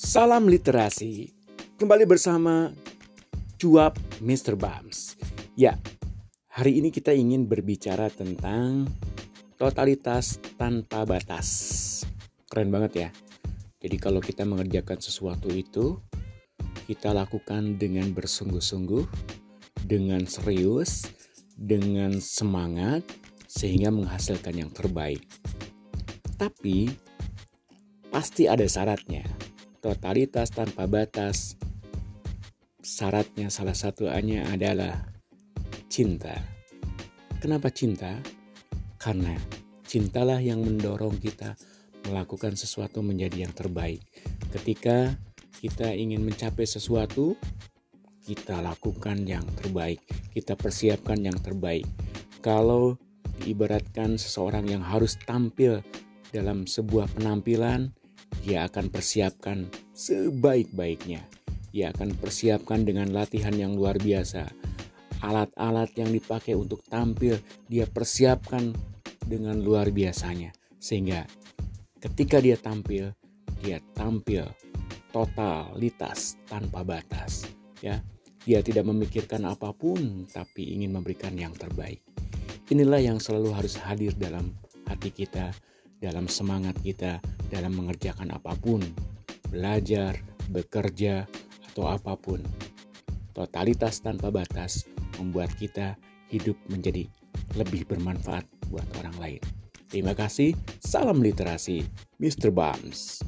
Salam literasi. Kembali bersama Cuap Mr. Bams. Ya, hari ini kita ingin berbicara tentang totalitas tanpa batas. Keren banget ya. Jadi kalau kita mengerjakan sesuatu itu, kita lakukan dengan bersungguh-sungguh, dengan serius, dengan semangat, sehingga menghasilkan yang terbaik. Tapi, pasti ada syaratnya totalitas tanpa batas. Syaratnya salah satunya adalah cinta. Kenapa cinta? Karena cintalah yang mendorong kita melakukan sesuatu menjadi yang terbaik. Ketika kita ingin mencapai sesuatu, kita lakukan yang terbaik, kita persiapkan yang terbaik. Kalau diibaratkan seseorang yang harus tampil dalam sebuah penampilan, dia akan persiapkan sebaik-baiknya. Dia akan persiapkan dengan latihan yang luar biasa. Alat-alat yang dipakai untuk tampil, dia persiapkan dengan luar biasanya. Sehingga ketika dia tampil, dia tampil totalitas tanpa batas. Ya, dia tidak memikirkan apa pun, tapi ingin memberikan yang terbaik. Inilah yang selalu harus hadir dalam hati kita, dalam semangat kita, dalam mengerjakan apa pun, belajar, bekerja, atau apa pun. Totalitas tanpa batas membuat kita hidup menjadi lebih bermanfaat buat orang lain. Terima kasih, salam literasi, Mr. Bams.